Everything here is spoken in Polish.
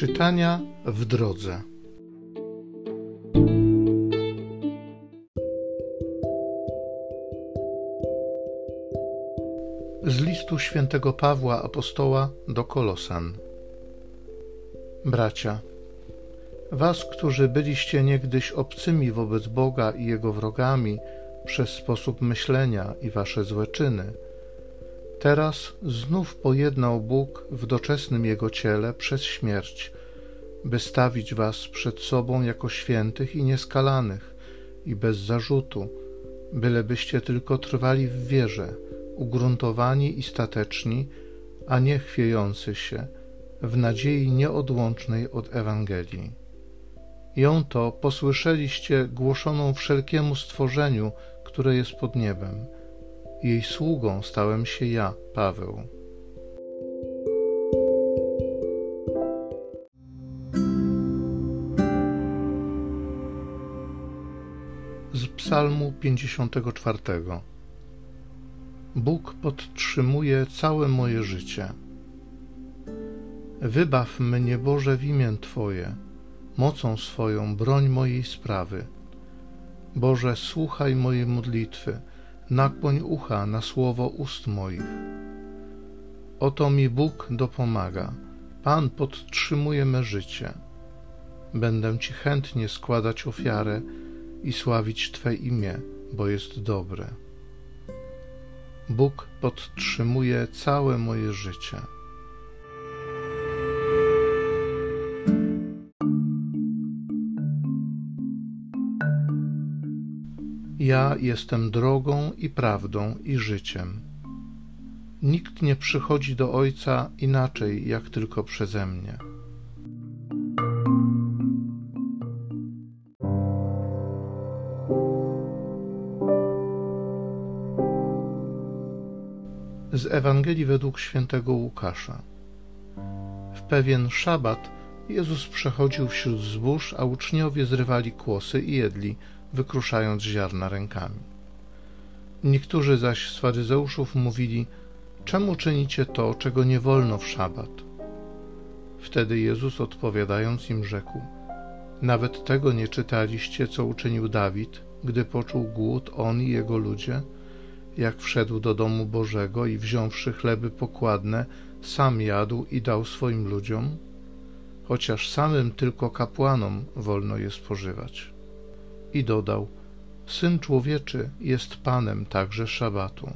Czytania w drodze. Z listu świętego Pawła apostoła do Kolosan. Bracia, was, którzy byliście niegdyś obcymi wobec Boga i jego wrogami przez sposób myślenia i wasze złe czyny, Teraz znów pojednał Bóg w doczesnym Jego ciele przez śmierć, by stawić was przed sobą jako świętych i nieskalanych i bez zarzutu, bylebyście tylko trwali w wierze, ugruntowani i stateczni, a nie chwiejący się, w nadziei nieodłącznej od Ewangelii. Ją to posłyszeliście głoszoną wszelkiemu stworzeniu, które jest pod niebem – jej sługą stałem się ja, Paweł. Z Psalmu 54. Bóg podtrzymuje całe moje życie. Wybaw mnie, Boże, w imię Twoje, mocą swoją broń mojej sprawy. Boże, słuchaj mojej modlitwy nakłoń ucha na słowo ust moich. Oto mi Bóg dopomaga, Pan podtrzymuje me życie. Będę Ci chętnie składać ofiarę i sławić Twe imię, bo jest dobre. Bóg podtrzymuje całe moje życie. Ja jestem drogą i prawdą i życiem. Nikt nie przychodzi do Ojca inaczej, jak tylko przeze mnie. Z Ewangelii według świętego Łukasza. W pewien szabat Jezus przechodził wśród zbóż, a uczniowie zrywali kłosy i jedli wykruszając ziarna rękami. Niektórzy zaś z faryzeuszów mówili: Czemu czynicie to, czego nie wolno w szabat? Wtedy Jezus odpowiadając im rzekł: Nawet tego nie czytaliście, co uczynił Dawid, gdy poczuł głód on i jego ludzie, jak wszedł do domu Bożego i wziąwszy chleby pokładne, sam jadł i dał swoim ludziom, chociaż samym tylko kapłanom wolno je spożywać i dodał: Syn człowieczy jest Panem także szabatu.